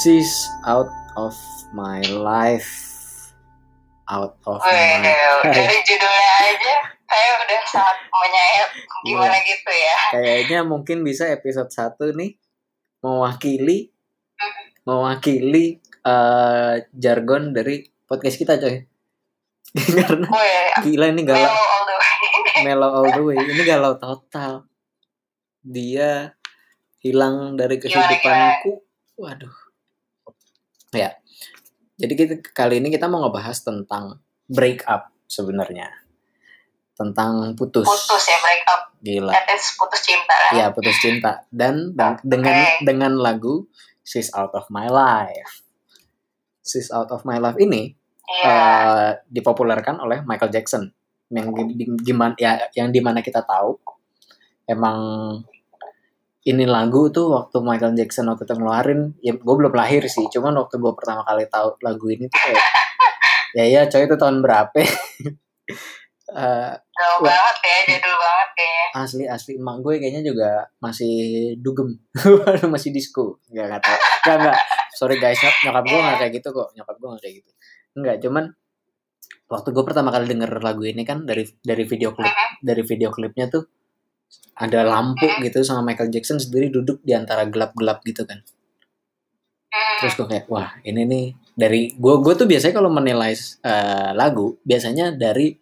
She's out of my life. Out of Wih, my dari judulnya aja saya udah sangat menyayat gimana Iya. gitu ya. Kayaknya mungkin bisa episode 1 nih mewakili mewakili eh, jargon dari podcast kita coy. Karena Wih, gila ini galau all the way. mellow all the way. Ini galau total. Dia hilang dari Gimana, kehidupanku. Waduh. Ya. Jadi kita kali ini kita mau ngebahas tentang break up sebenarnya. Tentang putus. Putus ya break up. Gila. That is putus cinta. kan? Ya, putus cinta dan dan- dengan dengan lagu She's Out of My Life. She's Out of My Life ini Iya. eh, dipopulerkan oleh Michael Jackson. Yang gimana ya yang di mana kita tahu emang ini lagu tuh waktu Michael Jackson waktu itu ngeluarin ya gue belum lahir sih cuman waktu gue pertama kali tahu lagu ini tuh kayak ya ya coy itu tahun berapa? Eh, Jauh banget ya, jadul banget kayaknya. asli asli. Emak gue kayaknya juga masih dugem. Masih disco. Nggak nggak tahu. Nggak nggak. Sorry guys nyok- nyokap gue nggak kayak gitu kok. Nyokap gue nggak kayak gitu. Nggak cuman waktu gue pertama kali denger lagu ini kan dari dari video klip Mhm. dari video klipnya tuh ada lampu gitu sama Michael Jackson sendiri duduk di antara gelap-gelap gitu kan Hmm. terus gue kayak wah ini nih dari gue gue tuh biasanya kalau menilai eh, lagu biasanya dari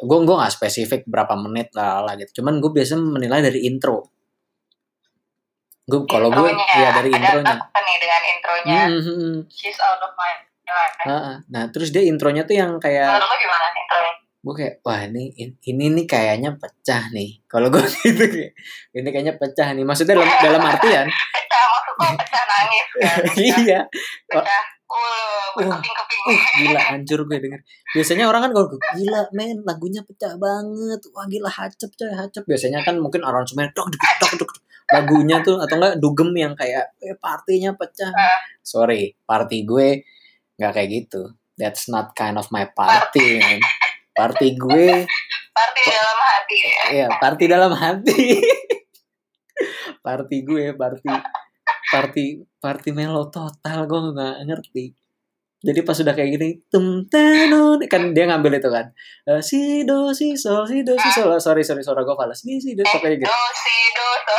gue gue nggak spesifik berapa menit lah, lah gitu cuman gue biasanya menilai dari intro gue kalau gue ya dari Ada intronya apa nih dengan intronya? Hmm, hmm, hmm. She's out of my life. Ah, ah. nah terus dia intronya tuh yang kayak lo gimana intronya? Gue kayak wah ini ini nih kayaknya pecah nih. Kalau gue gitu ini kayaknya pecah nih. Maksudnya dalam dalam artian Pecah, maksud lo pecah nangis kan? Pecah, iya. Pecah. Uh, Uh, uh gila hancur gue denger. Biasanya orang kan kalau gila men lagunya pecah banget. Wah gila hacep coy hacep. Biasanya kan mungkin aransemen dok dok dok dok lagunya tuh atau enggak dugem yang kayak eh partinya pecah. Sorry party gue nggak kayak gitu. That's not kind of my party man party gue Party dalam hati ya. Iya, party dalam hati. party gue, party party party melo total gue nggak ngerti. Jadi pas udah kayak gini, tum tenon kan dia ngambil itu kan. Eh, si do si sol si do si sol. Oh, sorry sorry suara gue falas. Si si do pokoknya gitu. Do, si, do, do.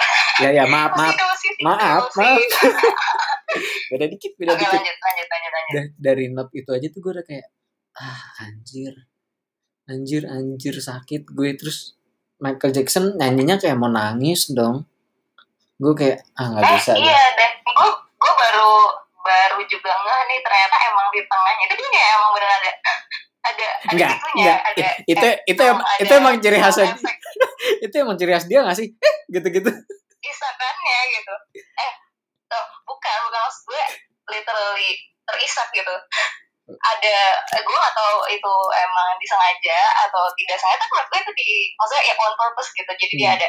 Ya ya maaf maaf maaf maaf. beda dikit beda Oke dikit. lanjut, lanjut, lanjut, lanjut. Da- dari not itu aja tuh gue udah kayak ah anjir anjir anjir sakit gue terus Michael Jackson nyanyinya kayak mau nangis dong gue kayak ah nggak Eh, bisa deh. iya, dan gue gue baru baru juga ngeh nih ternyata emang di tengahnya itu dia emang bener ada ada ada Enggak, enggak. ada itu itu efek, em- ada itu emang ciri khas itu emang ciri khas dia gak sih eh gitu gitu isakannya gitu. Eh, tuh, bukan bukan maksud gue literally terisak gitu. Ada, eh, gue gak tahu itu emang disengaja atau tidak sengaja, tapi menurut gue itu di, maksudnya ya on purpose gitu. Jadi dia Hmm. ada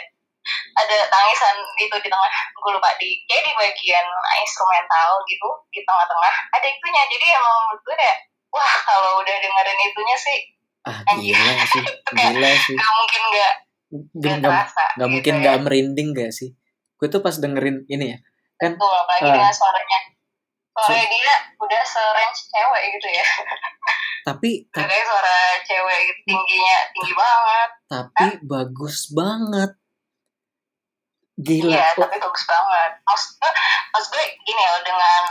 ada tangisan itu di tengah gue lupa di kayak di bagian instrumental gitu di tengah-tengah ada itunya jadi emang menurut gue kayak wah kalau udah dengerin itunya sih ah gila sih gila sih gak mungkin gak, gak, gak terasa gak mungkin gitu gak ya. merinding gak sih gue tuh pas dengerin ini ya kan Betul, apalagi Ah. dengan suaranya suaranya dia udah se-range cewek gitu ya tapi ta- Kayak suara cewek gitu, tingginya tinggi banget tapi bagus banget gila Iya, tapi bagus banget. Maksud gue, maksud gue gini loh dengan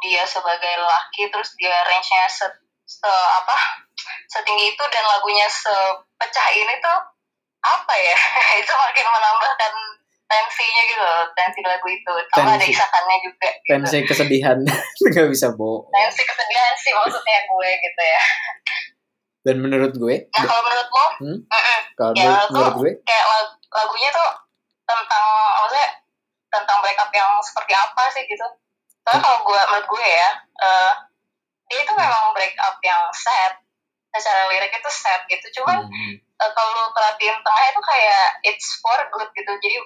dia sebagai laki terus dia range-nya se, se apa setinggi itu dan lagunya sepecah ini tuh apa ya? itu makin menambahkan tensinya gitu loh, tensi lagu itu. Sama ada isakannya juga. Gitu. tensi kesedihan. Nggak bisa bohong Tensi kesedihan sih maksudnya gue gitu ya. dan menurut gue? Nah kalau menurut lo, Hmm? kalau Ya, menurut, menurut gue? kayak lag- lagunya tuh tentang maksudnya tentang breakup yang seperti apa sih gitu. Soalnya kalau gue menurut gue ya eh, dia itu memang breakup yang sad. Secara lirik itu sad gitu. Cuman hmm, eh, kalau perhatiin tengahnya itu kayak it's for good gitu. Jadi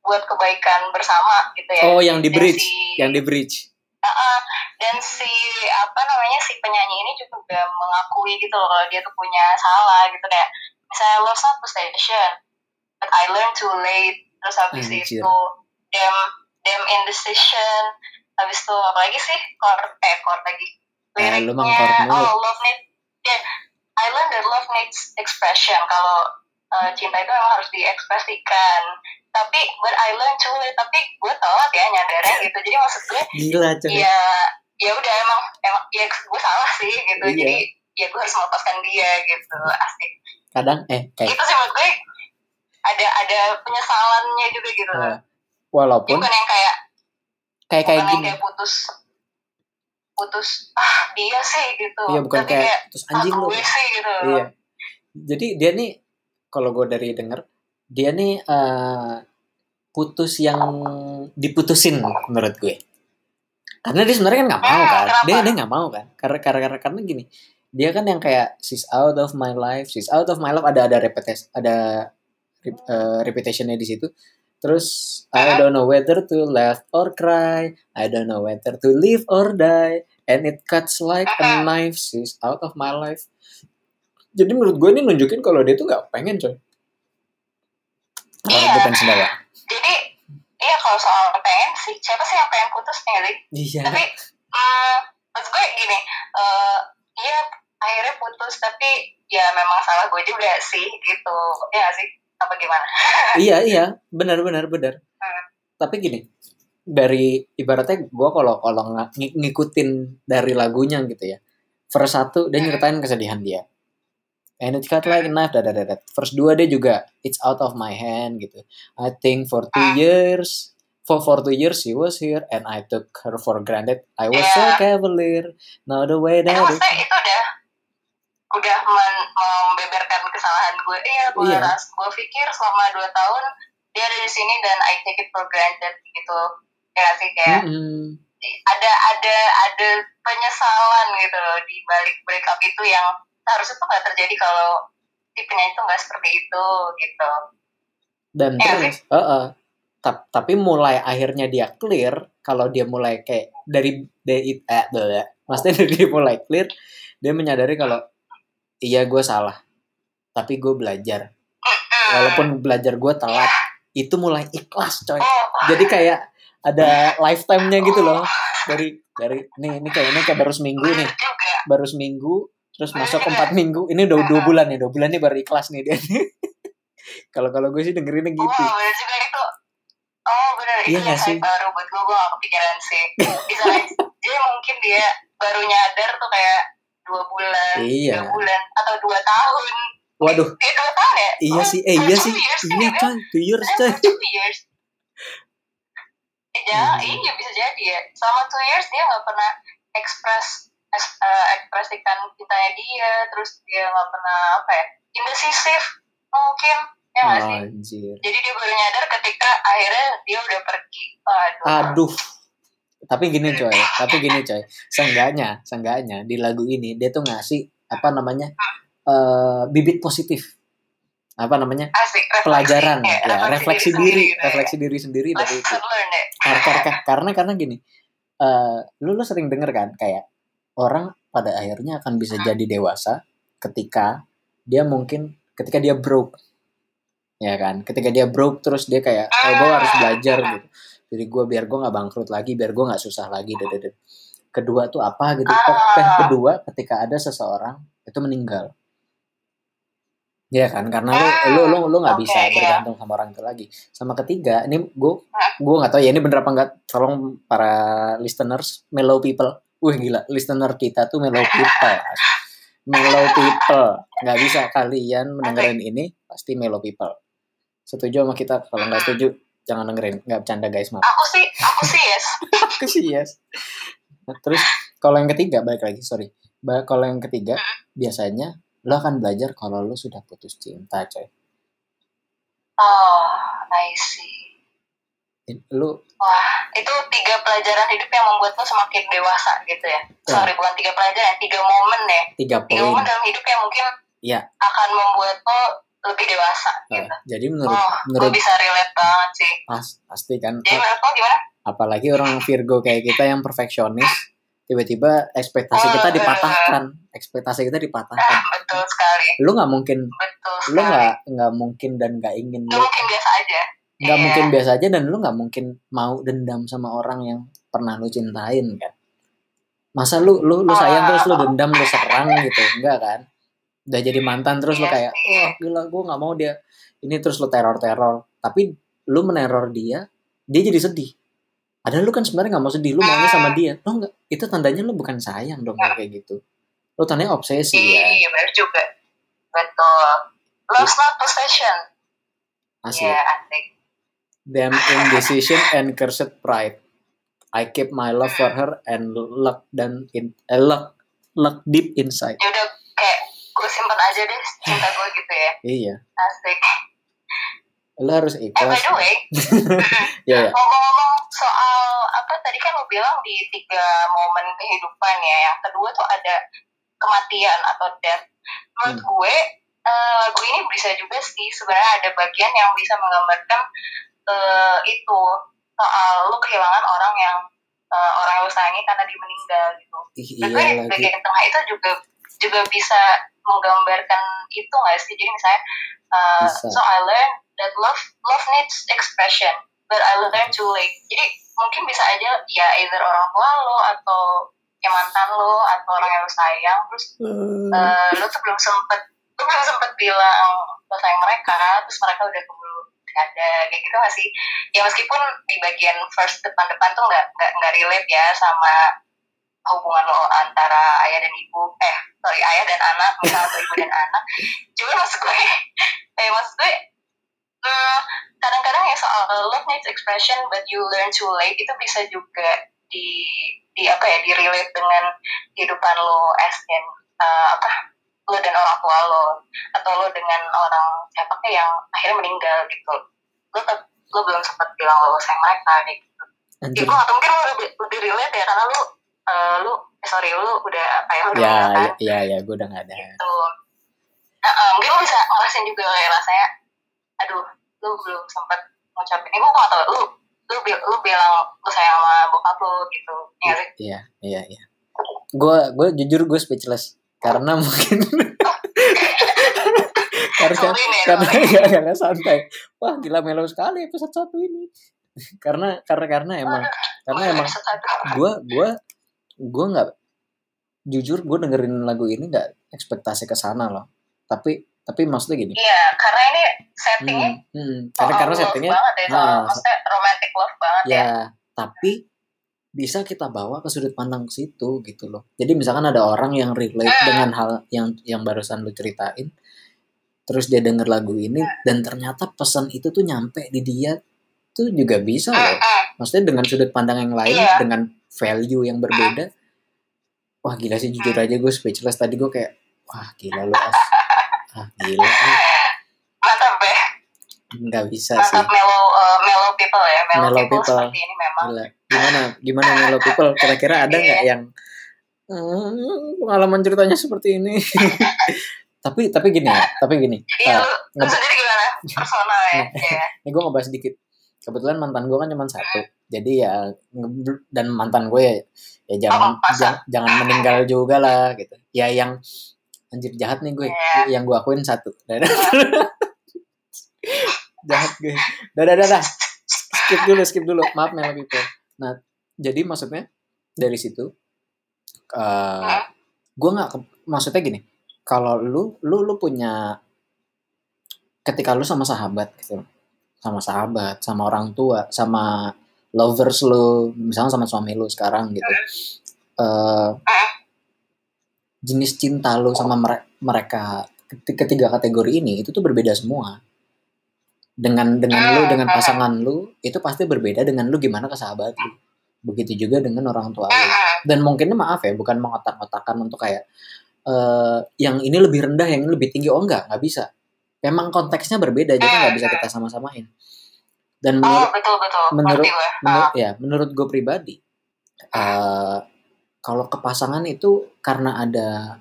buat kebaikan bersama gitu ya. Oh yang di bridge si- yang di bridge. Uh-uh. dan si apa namanya si penyanyi ini juga mengakui gitu loh kalau dia tuh punya salah gitu. Kayak misalnya love's not possession but I learned too late. Terus habis Anjir. itu damn damn indecision. Habis itu apa lagi sih? Chord eh chord lagi. Eh, liriknya mulu. oh love need yeah, I learned that love needs expression kalau uh, cinta itu memang harus diekspresikan tapi but I learned too late tapi gue telat ya nyadarnya gitu jadi maksud gue Gila coy. ya ya udah emang emang ya gue salah sih gitu Iya. jadi ya gue harus melepaskan dia gitu asik Kadang eh kayak itu sih menurut gue ada ada penyesalannya juga gitu Jadi walaupun bukan yang kayak kayak kayak gini. kayak putus putus ah dia sih gitu Iya bukan tapi kayak terus ah, anjing lu. gue sih gitu Iya. Jadi dia nih kalau gue dari denger dia nih eh, putus yang diputusin menurut gue. Karena dia sebenarnya kan nggak mau Hmm, kan. Dia dia nggak mau kan. Karena karena karena karena gini. Dia kan yang kayak she's out of my life, she's out of my life ada ada repetition ada rep- eh, repetitionnya di situ. Terus I don't know whether to laugh or cry, I don't know whether to live or die, and it cuts like a knife, she's out of my life. Jadi menurut gue ini nunjukin kalau dia tuh nggak pengen coy. Kalau Iya. bukan sendawa. jadi iya kalau soal pengen sih siapa sih yang pengen putus nih Iya. tapi hmm, maksud gue gini eh iya akhirnya putus tapi ya memang salah gue juga sih gitu ya nggak sih apa gimana iya iya benar benar benar Hmm. tapi gini dari ibaratnya gue kalau kalau ng- ng- ngikutin dari lagunya gitu ya verse satu dia nyeritain kesedihan dia and it cut like a knife da, da, da, da. verse 2 dia juga it's out of my hand gitu I think for two years for for two years she was here and I took her for granted I was so Yeah. cavalier now the way that it itu udah udah men- membeberkan kesalahan gue iya gue Iya. ras gue pikir selama dua tahun dia ada di sini dan I take it for granted gitu ya sih kayak Mm-mm. ada ada ada penyesalan gitu loh di balik breakup itu yang harusnya tuh nggak terjadi kalau si penyanyi tuh nggak seperti itu gitu. Dan Iya terus uh-uh. Ta- tapi mulai akhirnya dia clear kalau dia mulai kayak dari dari eh blah, maksudnya dari dia mulai clear dia menyadari kalau iya gue salah. Tapi gue belajar. Walaupun belajar gue telat itu mulai ikhlas coy. Oh, jadi kayak ada lifetime-nya gitu loh. Dari dari nih ini kayak ini kayak baru seminggu nih. Baru seminggu terus masuk juga. empat minggu ini udah dua bulan nih dua bulan nih baru ikhlas nih dia. Kalau kalau gue sih dengerinnya gitu. Oh bener juga itu. Oh bener Iya itu nggak sih? baru buat gue gue gak kepikiran sih. Bisa jadi mungkin dia baru nyadar tuh kayak dua bulan Iya. tiga bulan atau dua tahun. Waduh. Eh dua tahun ya? Iya Oh, sih, eh iya sih, years kan iya ya, coy, two years Eh, coy. for two years? Eh jangan Hmm. iya bisa jadi ya. Selama two years dia nggak pernah ekspres eh, ekspresikan cintanya dia terus dia nggak pernah apa ya indecisif mungkin ya nggak sih Anjir. jadi dia baru nyadar ketika akhirnya dia udah pergi aduh Aduh. Tapi gini coy, tapi gini coy. Seenggaknya, seenggaknya di lagu ini dia tuh ngasih apa namanya? eh bibit positif. Apa namanya? asik refleksi, Pelajaran ya, ya, refleksi sendiri diri, gitu ya. refleksi diri sendiri dari itu. learned ya Karena karena, karena, karena gini. eh lu lu sering denger kan kayak orang pada akhirnya akan bisa jadi dewasa ketika dia mungkin ketika dia broke. Ya kan? Ketika dia broke terus dia kayak oh gue harus belajar gitu. Jadi gue biar gue nggak bangkrut lagi biar gue nggak susah lagi dede kedua tuh apa gitu? Oh, kedua ketika ada seseorang itu meninggal. Ya kan? Karena lu lu lu lu nggak Oke, bisa iya. bergantung sama orang itu lagi. Sama ketiga ini gue gue nggak tahu ya ini bener apa enggak tolong para listeners mellow people wih gila. Listener kita tuh mellow people mellow people. Nggak bisa kalian mendengarin ini pasti mellow people. Setuju sama kita? Kalau nggak setuju jangan dengerin. Nggak bercanda guys maaf. Aku sih aku sih yes. Aku sih yes. Nah, terus kalau yang ketiga balik lagi sorry. Ba- kalau yang ketiga biasanya lo akan belajar kalau lo sudah putus cinta coy. Oh I see lo wah itu tiga pelajaran hidup yang membuat lo semakin dewasa gitu ya? Sorry bukan tiga pelajaran tiga momen ya. Tiga tiga poin. momen dalam hidup yang mungkin Iya. akan membuat lo lebih dewasa Nah, gitu. jadi menurut oh menurut bisa relate banget sih. Pas pasti kan. Jadi menurut gimana? Apalagi orang Virgo kayak kita yang perfeksionis tiba-tiba ekspektasi Oh, kita iya, dipatahkan. Ekspektasi kita ah dipatahkan betul sekali. Lu nggak mungkin betul lu nggak nggak mungkin dan nggak ingin Gak lu mungkin biasa aja nggak Iya. mungkin biasa aja dan lu nggak mungkin mau dendam sama orang yang pernah lu cintain kan? Masa lu lu lu sayang terus lu dendam lu serang gitu? Enggak kan? Udah jadi mantan terus lu Iya kayak wah gila gue nggak mau dia. Ini terus lu teror teror tapi lu meneror dia dia jadi sedih. Padahal lu kan sebenarnya nggak mau sedih lu maunya sama dia. Lo enggak itu tandanya lu bukan sayang dong kayak gitu. Lu tandanya obsesi ya. Iya, benar juga. Betul. Love's not possession. asli. Iya, asik. Damn indecision and cursed pride I keep my love for her and luck dan in eh, luck luck deep inside Ya udah kayak gue simpen aja deh cinta gue gitu ya. iya Asik. lu harus Eh, by ikhlas the way, ya ya ngomong-ngomong soal apa tadi kan lo bilang di tiga momen kehidupan ya. Yang kedua tuh ada kematian atau death. Menurut Hmm. gue eh, lagu ini bisa juga sih sebenarnya ada bagian yang bisa menggambarkan eh, itu soal lu kehilangan orang yang eh, orang yang lu sayangi karena dia meninggal gitu. Iya lagi bagian tengah itu juga juga bisa menggambarkan itu nggak sih? Jadi misalnya, uh, Bisa. so I learned that love love needs expression, but I learned too late. Jadi mungkin bisa aja ya either orang tua lo atau yang mantan lo atau orang yang lo sayang, terus uh, lo tuh belum sempet lo belum sempet bilang lo sayang mereka, terus mereka udah keburu ada kayak gitu gak sih? Ya meskipun di bagian first depan-depan tuh nggak nggak nggak relate ya sama hubungan lo antara ayah dan ibu eh sorry ayah dan anak misalnya atau ibu dan anak cuma maksud gue eh maksud gue hmm, kadang-kadang ya soal love needs expression but you learn too late itu bisa juga di di apa ya di relate dengan kehidupan lo as in uh, apa lo dan orang tua lo atau lo dengan orang siapa yang akhirnya meninggal gitu. Lo lo belum sempat bilang lo sayang mereka gitu. Ya anjir. Gue atau mungkin lo lebih, lebih relate ya karena lo eh, lu eh, sorry lu udah apa ya lu udah ya kan? ya ya, ya gue udah gak ada. Gitu. Nah, eh, mungkin lu bisa ngerasain juga kayak rasanya aduh lu belum sempat ngucapin. Ini gue gak tau lu lu, bil- lu bilang lu sayang sama bokap lu gitu ya iya iya iya. Gue gue jujur gue speechless karena mungkin karena Sorry nih, karena ya karena santai. Wah gila melo sekali episode satu ini. Karena karena karena emang karena emang gue gue gue nggak jujur gue dengerin lagu ini nggak ekspektasi ke sana loh. Tapi tapi maksudnya gini. Iya karena ini settingnya hmm, hmm, karena karena settingnya banget ya nah, maksudnya romantic love banget ya, ya tapi bisa kita bawa ke sudut pandang ke situ gitu loh. Jadi misalkan ada orang yang relate Hmm. dengan hal yang yang barusan lu ceritain terus dia denger lagu ini dan ternyata pesan itu tuh nyampe di dia tuh juga bisa Hmm, loh. maksudnya dengan sudut pandang yang lain Iya. dengan value yang berbeda wah gila sih jujur Hmm. aja gue speechless. Tadi gue kayak wah gila lu as. Ah gila mantap ya nggak bisa sih. mantap mellow uh, mellow people ya mellow, Mellow people, people. seperti ini memang. Gila gimana? Gimana Melo people? Kira-kira ada nggak yang "Hmm, pengalaman ceritanya seperti ini? Tapi tapi gini ya tapi gini. Iya ah, lu nge- sendiri gimana? Personal ya ya ini gue ngebahas sedikit kebetulan mantan gue kan cuma satu. Jadi ya dan mantan gue ya, ya jangan Oh, jangan meninggal juga lah gitu. Ya yang anjir jahat nih gue. Iya. yang gue akuin satu. Jahat gue. Dah dah dah dah. skip dulu skip dulu. Maaf Melo people nah jadi maksudnya dari situ uh, gue nggak maksudnya gini kalau lu lu lu punya ketika lu sama sahabat gitu sama sahabat sama orang tua sama lovers lu misalnya sama suami lu sekarang gitu eh jenis cinta lu sama mere- mereka keti- ketiga kategori ini itu tuh berbeda semua dengan dengan lu dengan pasangan lu itu pasti berbeda dengan lu gimana ke sahabat lu. Begitu juga dengan orang tua lu. Mm-mm. dan mungkinnya maaf ya bukan mengotak-otakan untuk kayak eh yang ini lebih rendah yang ini lebih tinggi. Oh enggak nggak bisa. Memang konteksnya berbeda jadi nggak bisa kita sama-samain. Dan oh menurut betul betul. menurut- menurut ya menurut gue pribadi eh kalau ke pasangan itu karena ada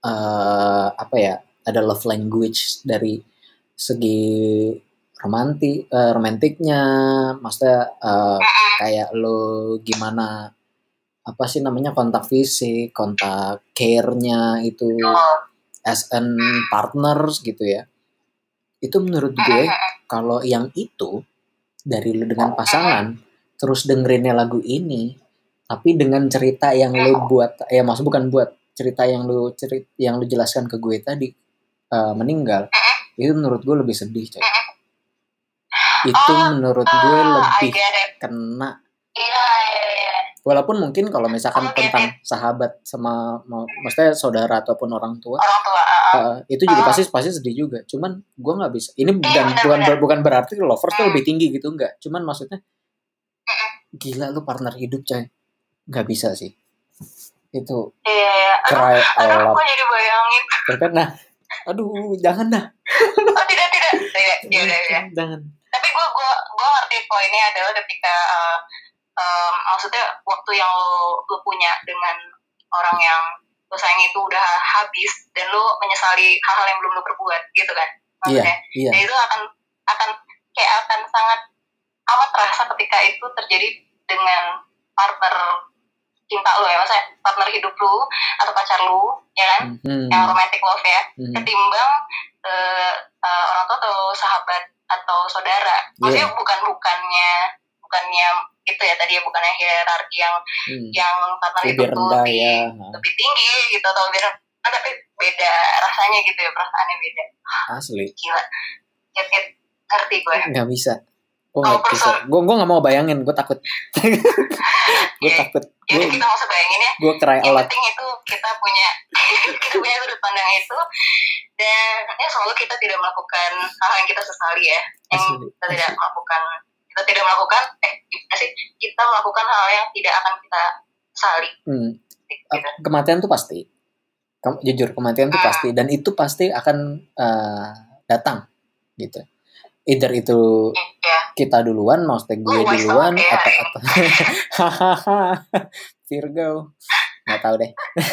eh apa ya ada love language dari segi romanti eh, romantiknya. Maksudnya eh, kayak lo gimana apa sih namanya kontak fisik kontak care-nya itu as an partners gitu ya. Itu menurut gue kalau yang itu dari lu dengan pasangan terus dengerinnya lagu ini tapi dengan cerita yang lu buat ya maksud bukan buat cerita yang lu cerit yang lu jelaskan ke gue tadi eh, meninggal itu menurut gue lebih sedih coy itu Oh, menurut gue Ah, I lebih kena Iya, iya, iya. walaupun mungkin kalau misalkan Oh, get tentang sahabat sama maksudnya saudara ataupun orang tua Orang tua. ah. eh, itu juga Ah. pasti pasti sedih juga cuman gue nggak bisa ini bukan benar, bukan benar. bukan berarti lovers tuh Hmm. lebih tinggi gitu enggak cuman maksudnya gila lu partner hidup coy nggak bisa sih itu Iya, iya. Aduh, cry aduh, lot kok jadi bayangin. Terus nah aduh jangan dah Oh, tidak, tidak. Tidak, ya ya. jangan Tapi gue gue gue ngerti poinnya adalah ketika uh, um, maksudnya waktu yang lo, lo punya dengan orang yang lo sayang itu udah habis dan lo menyesali hal-hal yang belum lo perbuat gitu kan iya maksudnya iya dan itu akan akan kayak akan sangat amat terasa ketika itu terjadi dengan partner cinta lo ya maksudnya partner hidup lo atau pacar lo ya kan Mhm. yang romantic love ya Mhm. ketimbang eh, eh, orang tua atau sahabat atau saudara. Maksudnya bukan bukannya bukannya itu ya tadi ya bukannya hierarki yang Hmm. yang hidup tuh rendah lebih ya lebih tinggi gitu atau lebih rendah tapi beda rasanya gitu ya perasaannya beda. Asli. Gila. Get, ngerti gue. Nggak bisa gue nggak bisa gue gue nggak mau bayangin gue takut gue Iya. takut jadi gue kita nggak usah bayangin ya gue cry yang penting itu kita punya kita punya sudut pandang itu dan ya selalu kita tidak melakukan hal yang kita sesali ya yang Asli. kita tidak melakukan kita tidak melakukan eh gimana sih kita melakukan hal yang tidak akan kita sesali Hmm. gitu. kematian tuh pasti Kem- jujur kematian tuh Ah. pasti dan itu pasti akan eh, datang gitu either itu ya kita duluan maksudnya gue Oh, duluan ya, atau atau Virgo. Nggak tahu deh.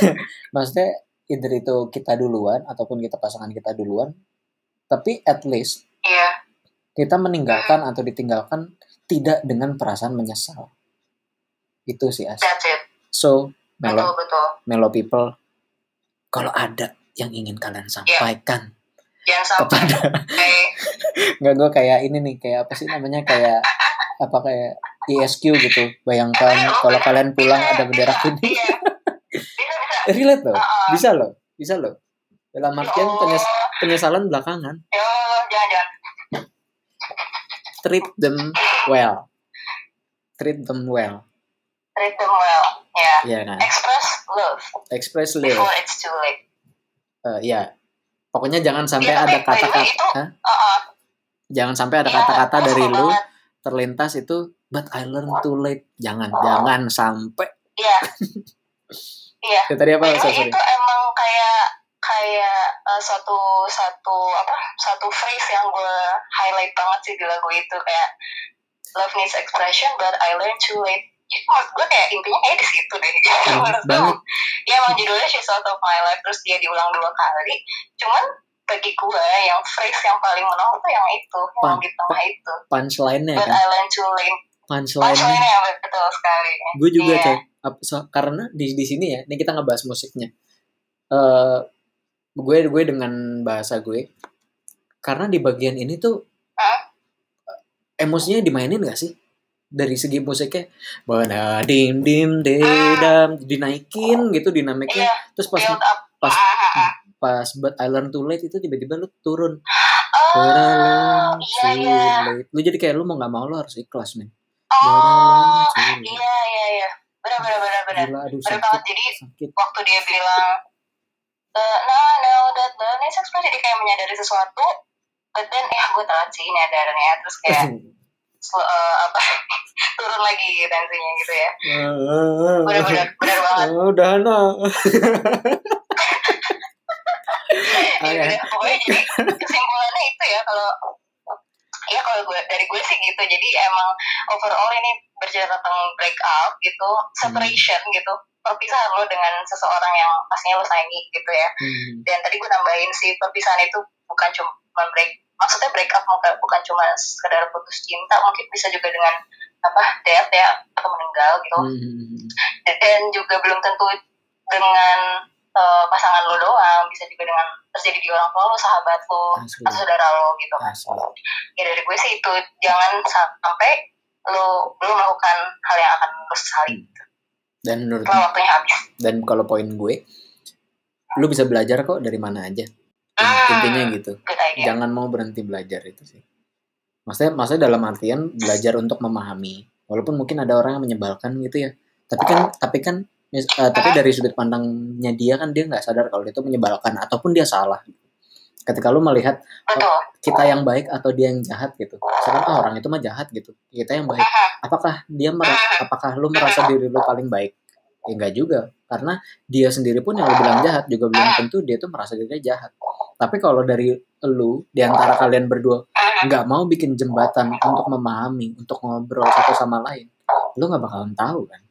Maksudnya either itu kita duluan ataupun kita pasangan kita duluan tapi at least iya. kita meninggalkan atau ditinggalkan tidak dengan perasaan menyesal. Itu sih as. So melo betul betul. melo people kalau ada yang ingin kalian sampaikan jangan sampai nggak gue kayak ini nih kayak apa sih namanya kayak apa kayak ISQ gitu. Bayangkan kalau kalian pulang ada bendera kuning. Iya. Bisa bisa. Relate loh. Bisa loh. Bisa loh. Dalam artian Oh, penyes- penyesalan belakangan. Ya jangan jangan. Treat them well. Treat them well. Treat them well ya ya kan? Express love. Express love. Before it's too late. Eh, ya pokoknya jangan sampai Ya, ada kata-kata Hah? uh jangan sampai ada kata-kata dari lu terlintas itu but I learned too late. Jangan jangan sampai. Iya. Iya. Ya, tadi apa? Itu emang kayak kayak uh, satu satu apa satu phrase yang gue highlight banget sih di lagu itu. Kayak love needs expression but I learned too late itu menurut gue kayak intinya kayak di situ deh. Gitu Banget, menurut gue ya emang judulnya She's Out of My Life terus dia diulang dua kali. Cuman bagi gue yang phrase yang paling menonjol tuh yang itu yang di tengah itu. punchline-nya but kan? I learned too late punchline-nya. Punchline ya betul sekali. Gue juga coy Ap- so- karena di di sini ya ini kita ngebahas musiknya. Eh gue gue dengan bahasa gue karena di bagian ini tuh Hah? emosinya dimainin gak sih dari segi musiknya mana dim dim dedam dinaikin gitu dinamiknya. Iya. Terus pas pas- Ah, ah, ah. pas but I learn too late itu tiba-tiba lu turun. Oh learn too iya late lu jadi kayak lu mau nggak mau lu harus ikhlas men. Oh, iya iya iya. Benar benar benar benar. Gila, aduh Benar banget. Jadi sakit. waktu dia bilang uh, no no that love is express jadi kayak menyadari sesuatu but then eh gue telat sih nyadarnya terus kayak uh, apa turun lagi tensinya gitu ya. Benar benar benar banget. Udah no. Ya, Oke. udah, pokoknya jadi kesimpulannya itu ya kalau ya kalau gue dari gue sih gitu jadi emang overall ini bercerita tentang break up gitu separation gitu perpisahan lo dengan seseorang yang pastinya lo sayangi gitu ya Hmm. dan tadi gue nambahin sih perpisahan itu bukan cuma break maksudnya break up bukan, bukan cuma sekedar putus cinta mungkin bisa juga dengan apa death ya atau meninggal gitu Hmm. dan juga belum tentu dengan eh, pasangan lo doang bisa juga dengan terjadi di orang tua lo sahabat lo Asli. atau saudara lo gitu Asli. ya dari gue sih itu jangan sampai lu lu melakukan hal yang akan lu sesali dan menurut setelah waktunya habis dan kalau poin gue lu bisa belajar kok dari mana aja Hmm. intinya gitu. Good idea jangan mau berhenti belajar itu sih. Maksudnya maksudnya dalam artian belajar untuk memahami. Walaupun mungkin ada orang yang menyebalkan gitu ya. Tapi kan tapi kan eh, tapi dari sudut pandangnya dia kan dia nggak sadar kalau itu menyebalkan ataupun dia salah. Ketika lu melihat betul. kita yang baik atau dia yang jahat gitu. Misalkan ah orang itu mah jahat gitu. Kita yang baik. Apakah dia mera- apakah lu merasa diri lu paling baik ya enggak juga. Karena dia sendiri pun yang lu bilang jahat juga belum tentu dia tuh merasa dirinya jahat. Tapi kalau dari lu di antara kalian berdua nggak mau bikin jembatan untuk memahami untuk ngobrol satu sama lain lu nggak bakalan tahu kan?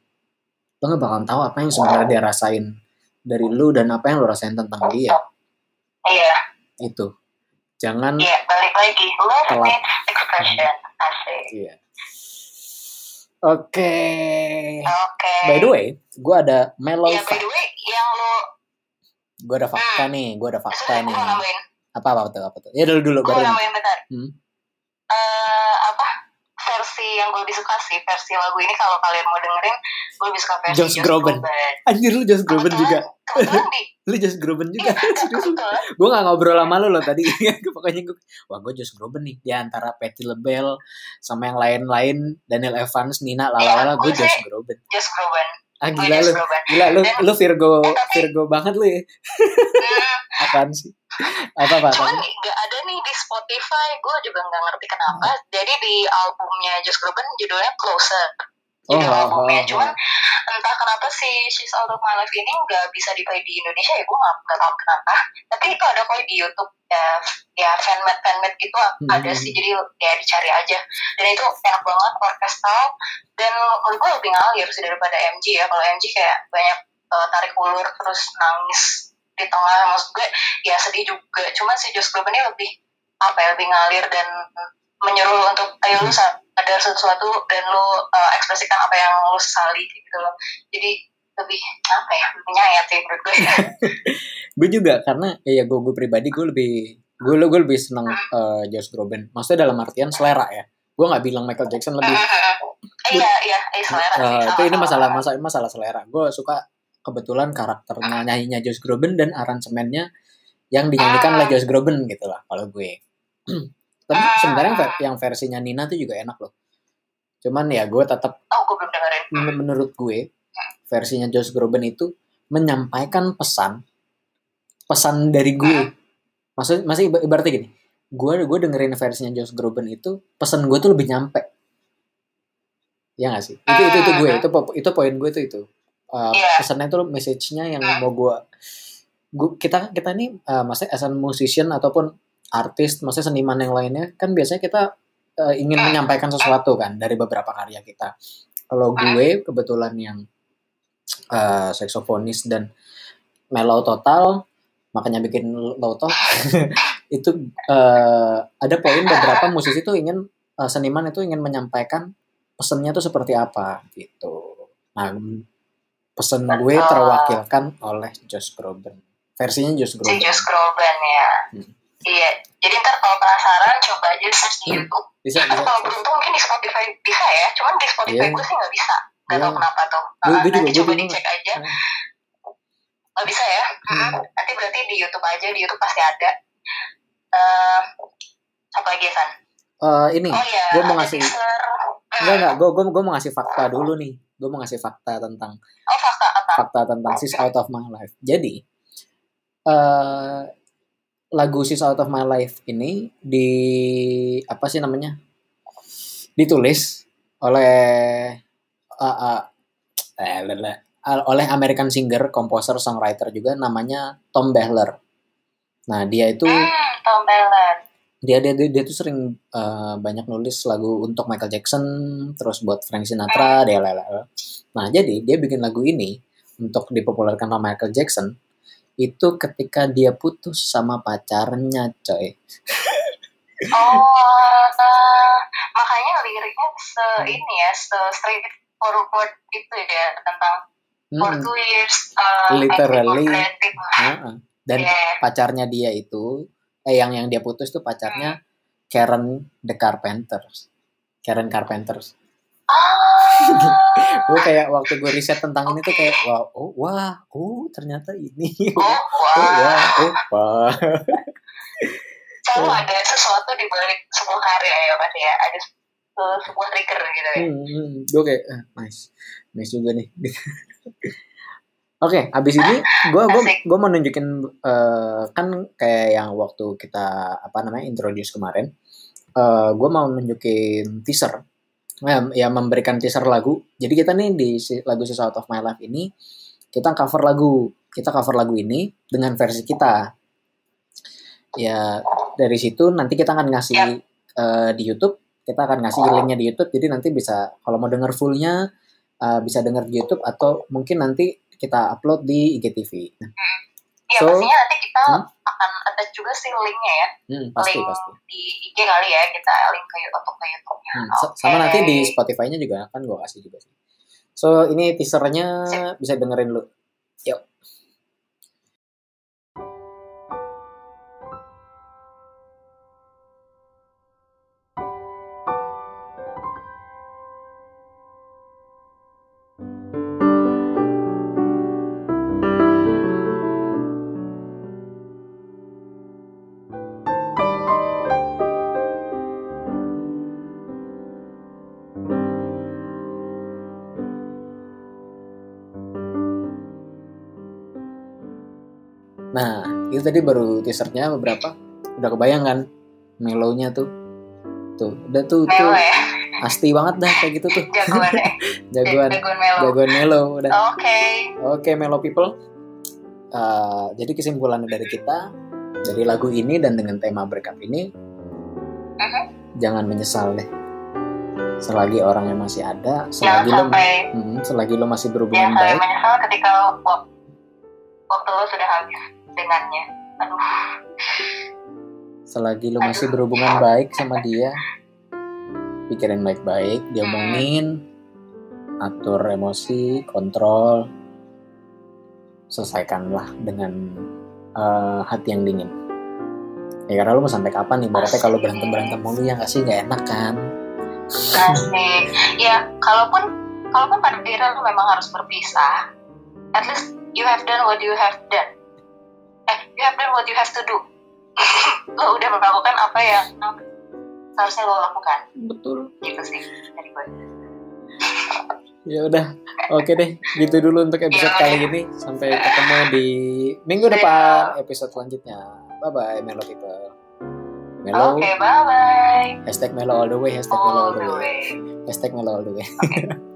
Lu nggak bakalan tahu apa yang sebenarnya dia rasain dari lu dan apa yang lu rasain tentang dia. Iya. Itu jangan iya balik lagi. Love Telat. needs expression. Asik. Iya oke. Oke. By the way gue ada mellow ya by the way yang lu gue ada fakta nih gue ada fakta gue nih. nambahin. Apa apa apa tuh ya dulu dulu gue nambahin bentar. Hmm. Eh, apa? Versi yang gue lebih suka sih versi lagu ini kalau kalian mau dengerin gue suka versi Josh Groban. anjir lu Josh Groban juga. Lu Josh Groban juga. Iya kebetulan gue gak ngobrol sama lu loh tadi. Pokoknya gue wah gue Josh Groban nih. Di antara Patty LaBelle sama yang lain-lain Daniel Evans Nina lalala Iya, gue Josh Groban. Josh Groban. Ah gila lu. Gila lu lu Virgo Eh, tapi- Virgo banget lu ya. Hmm, apaan sih? Apa apa, cuman nggak ada nih di Spotify. Gue juga nggak ngerti kenapa. Jadi di albumnya Josh Groban judulnya Closer oh, judul oh, albumnya oh. cuman entah kenapa si She's Out of My Life ini nggak bisa di play di Indonesia ya gue nggak tahu kenapa. Tapi itu ada kok di YouTube ya ya fanmade fanmade gitu Hmm. ada sih jadi ya dicari aja. Dan itu enak banget orkestral dan menurut gue lebih ngalir sih daripada MG ya. Kalau MG kayak banyak eh, tarik ulur terus nangis di tengah. Maksud gue ya sedih juga. Cuman si Josh Groban ini lebih apa ya lebih ngalir dan menyuruh untuk ayo lu sadar sesuatu dan lu uh, ekspresikan apa yang lu sesali gitu loh. Jadi lebih apa ya lebih nyayat sih menurut gue. Gue juga karena ya gue gue pribadi gue lebih gue gue lebih seneng eh, Josh Groban. Maksudnya dalam artian selera ya. Gue nggak bilang Michael Jackson lebih iya iya iya selera Eh, itu ini masalah masalah masalah selera. Gue suka kebetulan karakternya nyanyinya Josh Groban dan aransemennya yang dinyanyikan oleh Josh Groban gitu lah kalau gue tapi sebenarnya yang ver- yang versinya Nina tuh juga enak loh. Cuman ya gue tetap oh gue belum dengerin. men- menurut gue versinya Josh Groban itu menyampaikan pesan pesan dari gue. Maksud masih iba- ibaratnya gini gue gue dengerin versinya Josh Groban itu pesan gue tuh lebih nyampe. Ya gak sih? Itu itu itu gue itu po- itu poin gue tuh itu. Uh, Iya. pesannya tuh message-nya yang mau gue gue kita kita nih uh, maksudnya as a musician ataupun artis maksudnya seniman yang lainnya kan biasanya kita uh, ingin menyampaikan sesuatu kan dari beberapa karya kita. Kalau gue kebetulan yang uh, seksofonis dan mellow total makanya bikin talk itu uh, ada poin beberapa musisi tuh ingin uh, seniman itu ingin menyampaikan pesannya tuh seperti apa gitu. Nah pesan gue terwakilkan oleh Josh Groban. Versinya Josh Groban. Josh Groban ya. Hmm. Iya jadi ntar kalau penasaran coba aja search di Hmm. YouTube bisa atau bisa kalau beruntung mungkin di Spotify bisa ya cuman di Spotify Iya. gue sih nggak bisa nggak tahu Iya. kenapa tuh Gue- Uh, gue juga- nanti gue coba bingung. dicek aja Hmm. nggak bisa ya Hmm. Nanti berarti di YouTube aja di YouTube pasti ada eh apa lagi ya San? Uh, ini Oh iya, gue mau ngasih enggak enggak gue gue gue mau ngasih fakta dulu nih gue mau ngasih fakta tentang Oh fakta apa? fakta tentang Sis Out of My Life. Jadi eh lagu Sis Out of My Life ini di apa sih namanya? Ditulis oleh uh, uh, eh, lele, uh, oleh American singer, composer, songwriter juga namanya Tom Behler. Nah, dia itu Hmm, Tom Bellet. dia dia dia, dia tuh sering uh, banyak nulis lagu untuk Michael Jackson terus buat Frank Sinatra dia lele. nah jadi dia bikin lagu ini untuk dipopulerkan sama Michael Jackson itu ketika dia putus sama pacarnya coy Oh, eh, makanya liriknya se ini ya, se straight forward itu ya tentang for Hmm, two years. Uh, Literally. Heeh. dan pacarnya dia itu eh yang yang dia putus tuh pacarnya Karen the Carpenters Karen Carpenters. gue kayak waktu gue riset tentang ini tuh kayak wah oh wah oh ternyata ini Oh, oh wah. wah oh wah Selalu ada sesuatu di balik sebuah karya ya, Mas ya. Ada se- sebuah trigger gitu ya. hmm, hmm. gue kayak eh, nice nice juga nih Oke, abis ini gue gua, Asik. gua mau nunjukin eh, kan kayak yang waktu kita apa namanya introduce kemarin, eh gue mau nunjukin teaser, ya, memberikan teaser lagu. Jadi kita nih di lagu Sisa Out of My Life ini kita cover lagu, kita cover lagu ini dengan versi kita. Ya dari situ nanti kita akan ngasih eh, di YouTube, kita akan ngasih linknya di YouTube. Jadi nanti bisa kalau mau denger fullnya eh, bisa denger di YouTube atau mungkin nanti kita upload di IGTV. Nah, Iya, So, pastinya nanti kita hmm? akan attach juga sih linknya ya. hmm, pasti link pasti. di IG kali ya, kita link ke untuk ke YouTube-nya. Hmm, Oke. Sama nanti di Spotify-nya juga kan gue kasih juga sih. So ini teasernya bisa dengerin lu. Yuk. Tadi baru teasernya beberapa. Udah kebayang kan melonya tuh. Tuh udah tuh tuh Melo ya, pasti banget dah kayak gitu tuh. jagoan ya. Jagoan Jagoan Melo. jagoan melo udah. Oke. Oke Melo people. Uh, jadi kesimpulannya dari kita dari lagu ini dan dengan tema breakup ini Mhm. jangan menyesal deh. Selagi orangnya masih ada, Jangan selagi lo sampai Hmm, selagi lo masih berhubungan sampai baik, menyesal ketika wak- waktu lo sudah habis dengannya. Aduh. selagi lo masih berhubungan baik sama dia, pikirin baik-baik, diomongin, atur emosi, kontrol, selesaikanlah dengan eh, hati yang dingin. Ya karena lo mau sampai kapan nih? Berarti kalau berantem berantem mulu ya nggak sih nggak enak kan? Ya, kalaupun kalaupun pada akhirnya lo memang harus berpisah, at least you have done what you have done. Eh, you have done what you have to do. lo udah melakukan apa yang harusnya lo lakukan. Betul. Gitu sih dari gue. Ya udah, oke deh, gitu dulu untuk episode Iya, kali ini. Sampai ketemu di minggu depan episode selanjutnya. Bye bye, Melo people. Melo, Oke, bye-bye. hashtag Melo all the way, hashtag Melo all the way, way. hashtag Melo all the way.